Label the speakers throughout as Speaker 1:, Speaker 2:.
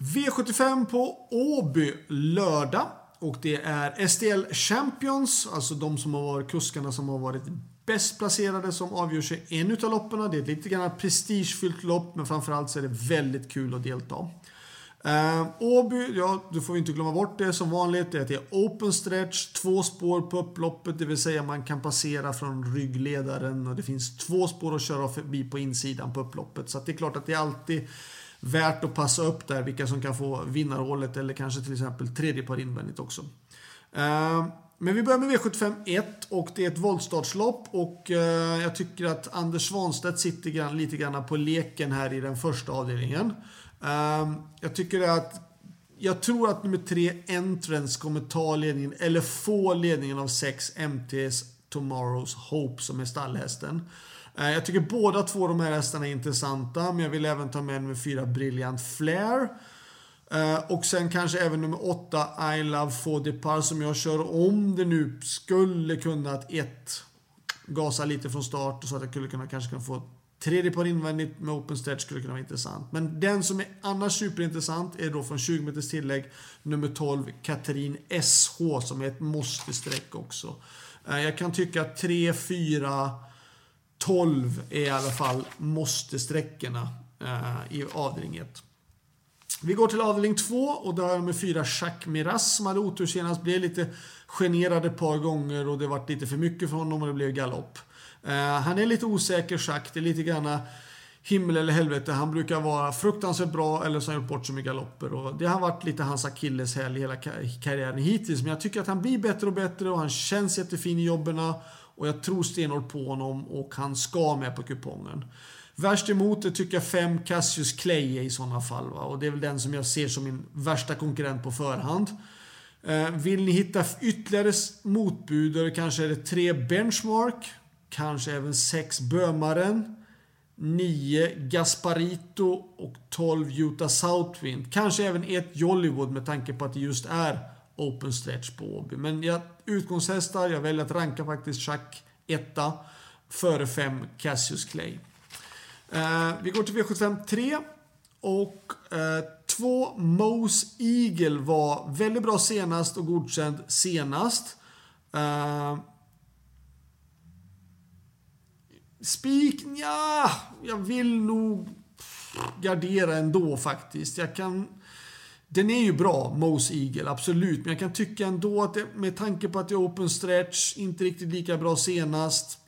Speaker 1: V75 på Åby lördag. Och det är STL Champions, alltså de som har varit kuskarna som har varit bäst placerade som avgörs i en utav loppen. Det är ett lite grann prestigefyllt lopp, men framförallt så är det väldigt kul att delta. Uh, Åby, ja, du får inte glömma bort det som vanligt. Det är det är open stretch, två spår på upploppet, det vill säga man kan passera från ryggledaren och det finns två spår att köra förbi på insidan på upploppet. Så det är klart att det är alltid värt att passa upp där vilka som kan få vinnarhålet eller kanske till exempel tredje par invändigt också. Eh, men vi börjar med V75 1 och det är ett voltstartslopp och eh, jag tycker att Anders Svanstedt sitter grann, lite grann på leken här i den första avdelningen. Eh, jag tycker att jag tror att nummer tre, Entrance, kommer ta ledningen, eller få ledningen av 6 MTs Tomorrows Hope som är stallhästen. Eh, jag tycker båda två de här hästarna är intressanta, men jag vill även ta med nummer fyra Brilliant Flair. Eh, och sen kanske även nummer 8 I Love For Depart som jag kör om det nu skulle kunna att ett gasa lite från start så att jag skulle kunna kanske kunna få tredje par invändigt med open stretch skulle kunna vara intressant. Men den som är annars superintressant är då från 20 meters tillägg nummer 12 Katrin SH som är ett måste-streck också. Eh, jag kan tycka att 3, 4 12 är i alla fall måste-sträckorna eh, i avdelning 1. Vi går till avdelning 2 och där har med 4, Jacques Miras som hade otur senast. Blev lite generad ett par gånger och det vart lite för mycket för honom och det blev galopp. Eh, han är lite osäker Jacques. Det är lite granna himmel eller helvete. Han brukar vara fruktansvärt bra eller så har han gjort bort sig med galopper. Och det har varit lite hans akilleshäl hela karriären hittills. Men jag tycker att han blir bättre och bättre och han känns jättefin i jobben. Och jag tror stenhårt på honom och han ska med på kupongen. Värst emot det tycker jag 5 Cassius Clay är i sådana fall. Va? Och det är väl den som jag ser som min värsta konkurrent på förhand. Eh, vill ni hitta ytterligare motbud, kanske är det 3 Benchmark. Kanske även 6 Bömaren. 9 Gasparito och 12 Utah Southwind. Kanske även ett Jollywood med tanke på att det just är open stretch på Åby. Men jag, utgångshästar, jag väljer att ranka faktiskt Chuck etta före 5 Cassius Clay. Eh, vi går till V75 3. Och 2 eh, Mose Eagle var väldigt bra senast och godkänd senast. Eh, Spik, ja, jag vill nog gardera ändå faktiskt. Jag kan den är ju bra, Mose Eagle, absolut. Men jag kan tycka ändå att det, med tanke på att det är open stretch, inte riktigt lika bra senast.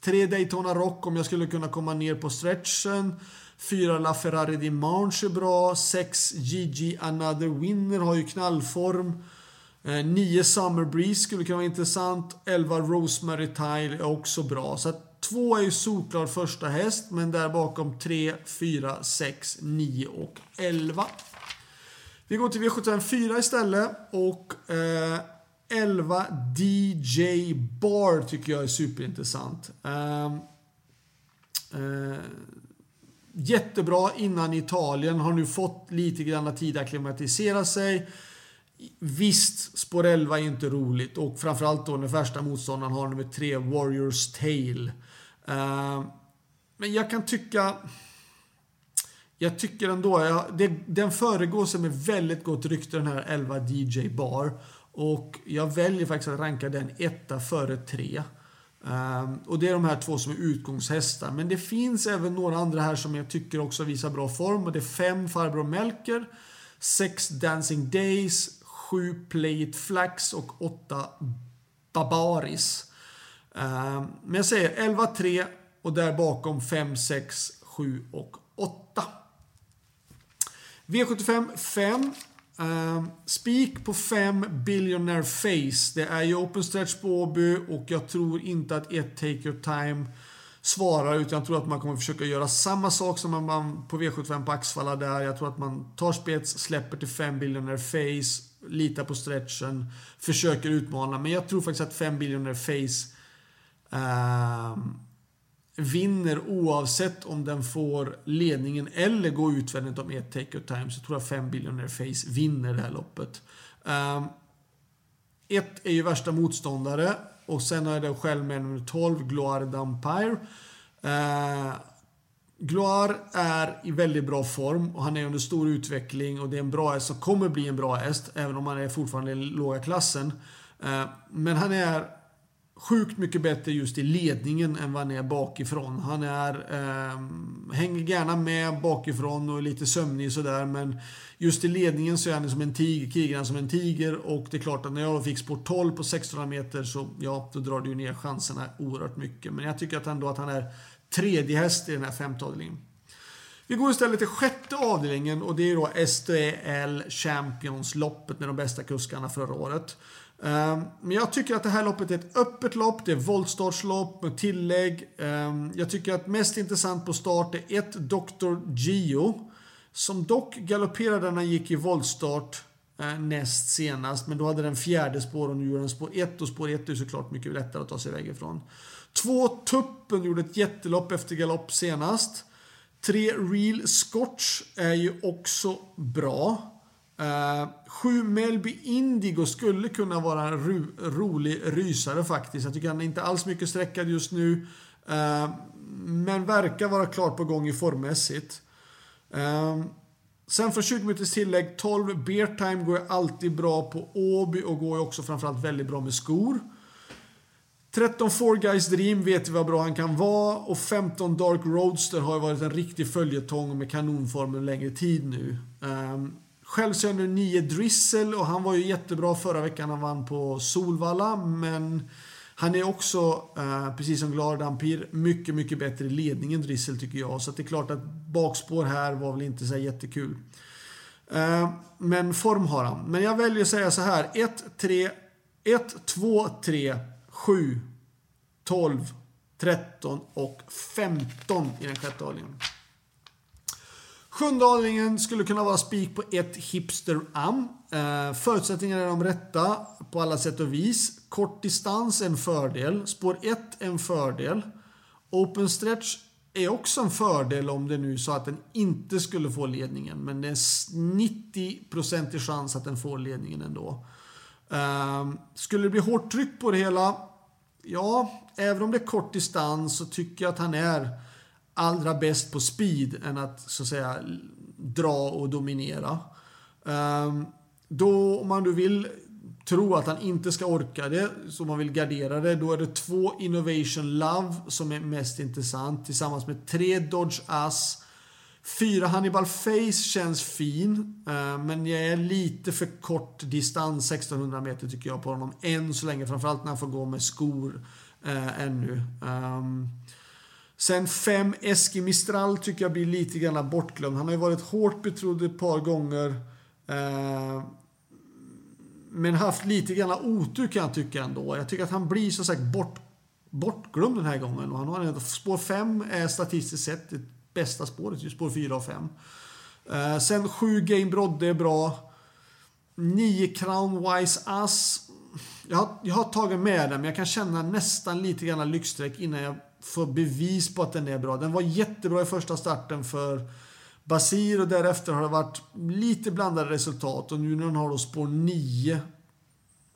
Speaker 1: Tre Daytona Rock om jag skulle kunna komma ner på stretchen. Fyra LaFerrari Dimanche är bra. Sex GG Another Winner har ju knallform. Eh, nio Summer Breeze skulle kunna vara intressant. Elva Rosemary Tile är också bra. Så att Två är ju solklar första häst, men där bakom 3, 4, 6, 9 och 11. Vi går till V75 4 istället och eh, 11 DJ Bar tycker jag är superintressant. Eh, eh, jättebra innan Italien, har nu fått lite grann tid att klimatisera sig. Visst, spår 11 är inte roligt och framförallt då när första motståndaren har nummer 3, Warriors Tale. Uh, men jag kan tycka... Jag tycker ändå, jag, det, den föregås med väldigt gott rykte den här 11 DJ Bar. Och jag väljer faktiskt att ranka den etta före tre. Um, och det är de här två som är utgångshästar. Men det finns även några andra här som jag tycker också visar bra form. Och det är fem Farbror Melker, sex Dancing Days, sju Play It Flax och åtta Babaris. Eh, men jag säger 11-3 och där bakom 5, 6, 7 och 8. V75 5. Uh, spik på 5 Billionaire Face. Det är ju open stretch på Åby och jag tror inte att ett Take Your Time svarar utan jag tror att man kommer försöka göra samma sak som man på V75 på Axfalla där. Jag tror att man tar spets, släpper till 5 Billionaire Face, litar på stretchen, försöker utmana. Men jag tror faktiskt att 5 Billionaire Face eh, vinner oavsett om den får ledningen eller går utvändigt om ett take of time så tror jag 5 Billionaire Face vinner det här loppet. Eh, ett är ju värsta motståndare och sen är det själv med nummer 12, Gloire Dampire. Eh, Gloire är i väldigt bra form och han är under stor utveckling och det är en bra häst som kommer bli en bra häst även om han är fortfarande i låga klassen. Eh, men han är sjukt mycket bättre just i ledningen än vad han är bakifrån. Han är, eh, hänger gärna med bakifrån och är lite sömnig sådär men just i ledningen så är han som en tiger, krigar som en tiger och det är klart att när jag fick spår 12 på 1600 meter så ja, då drar det ju ner chanserna oerhört mycket. Men jag tycker att ändå att han är tredje häst i den här femte avdelningen. Vi går istället till sjätte avdelningen och det är då STL Champions-loppet med de bästa kuskarna förra året. Ehm, men jag tycker att det här loppet är ett öppet lopp. Det är voltstartslopp med tillägg. Ehm, jag tycker att mest intressant på start är ett Dr. Gio. Som dock galopperade när han gick i voltstart eh, näst senast. Men då hade den fjärde spår och nu gjorde den spår 1 och spår 1 är såklart mycket lättare att ta sig iväg ifrån. Två Tuppen gjorde ett jättelopp efter galopp senast. Tre Real Scotch är ju också bra. Uh, sju Melby Indigo skulle kunna vara en ro rolig rysare faktiskt. Jag tycker han är inte alls mycket sträckad just nu. Uh, men verkar vara klart på gång i formmässigt. Uh, sen för 20 minuters tillägg, 12 Beer Time går alltid bra på Åby och går också framförallt väldigt bra med skor. 13 Four Guys Dream vet vi vad bra han kan vara och 15 Dark Roadster har ju varit en riktig följetong med kanonform en längre tid nu. Um, själv så är jag nu 9 Drizzle och han var ju jättebra förra veckan. Han vann på Solvalla men han är också, eh, precis som Glad Ampir, mycket, mycket bättre i ledningen Drizzle tycker jag. Så det är klart att bakspår här var väl inte så jättekul. Eh, men form har han. Men jag väljer att säga så här. 1, 3, 1, 2, 3 7, 12, 13 och 15 i den sjätte avdelningen. Sjunde avdelningen skulle kunna vara spik på ett Hipster Am. Eh, förutsättningarna är de rätta på alla sätt och vis. Kort distans är en fördel. Spår 1 en fördel. Open stretch är också en fördel om det nu så att den inte skulle få ledningen. Men det är 90% chans att den får ledningen ändå. Eh, skulle det bli hårt tryck på det hela ja, även om det är kort distans så tycker jag att han är allra bäst på speed än att så att säga dra och dominera. Ehm, då om man då vill tro att han inte ska orka det, så man vill gardera det, då är det två Innovation Love som är mest intressant tillsammans med tre Dodge Ass Fyra Hannibal Face känns fin, ehm, men jag är lite för kort distans, 1600 meter tycker jag på honom än så länge. Framförallt när han får gå med skor äh, ännu. Ehm, Sen 5 Eski Mistral tycker jag blir lite grann bortglömd. Han har ju varit hårt betrodd ett par gånger. Eh, men haft lite grann otur kan jag tycka ändå. Jag tycker att han blir så sagt bort, bortglömd den här gången. Och han har ändå, spår 5 är statistiskt sett det bästa spåret, just spår 4 och 5. Eh, sen 7 Game Brodde är bra. 9 Crown Wise Ass. Jag har, jag har tagit med den, men jag kan känna nästan lite grann lyxstreck innan jag få bevis på att den är bra. Den var jättebra i första starten för Basir och därefter har det varit lite blandade resultat och nu när den har då spår 9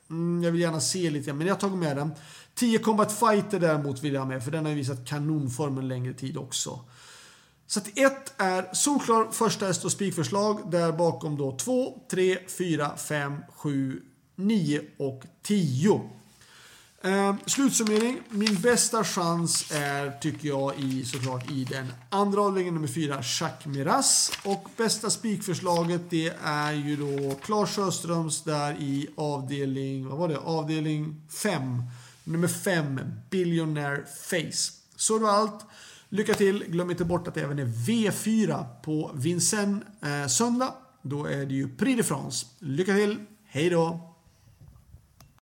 Speaker 1: mm, jag vill gärna se lite, men jag har tagit med den. 10 Combat Fighter däremot vill jag ha med, för den har ju visat kanonform en längre tid också. Så att 1 är solklar första häst och spikförslag. Där bakom då 2, 3, 4, 5, 7, 9 och 10. Eh, slutsummering. Min bästa chans är, tycker jag, i, såklart i den andra avdelningen, nummer 4, Jacques Miras. Och bästa spikförslaget, det är ju då Claes Sjöströms där i avdelning, vad var det? Avdelning 5. Nummer 5, Billionaire Face. Så det var allt. Lycka till! Glöm inte bort att det även är V4 på Vincennes eh, söndag. Då är det ju Prix de France. Lycka till! Hej då!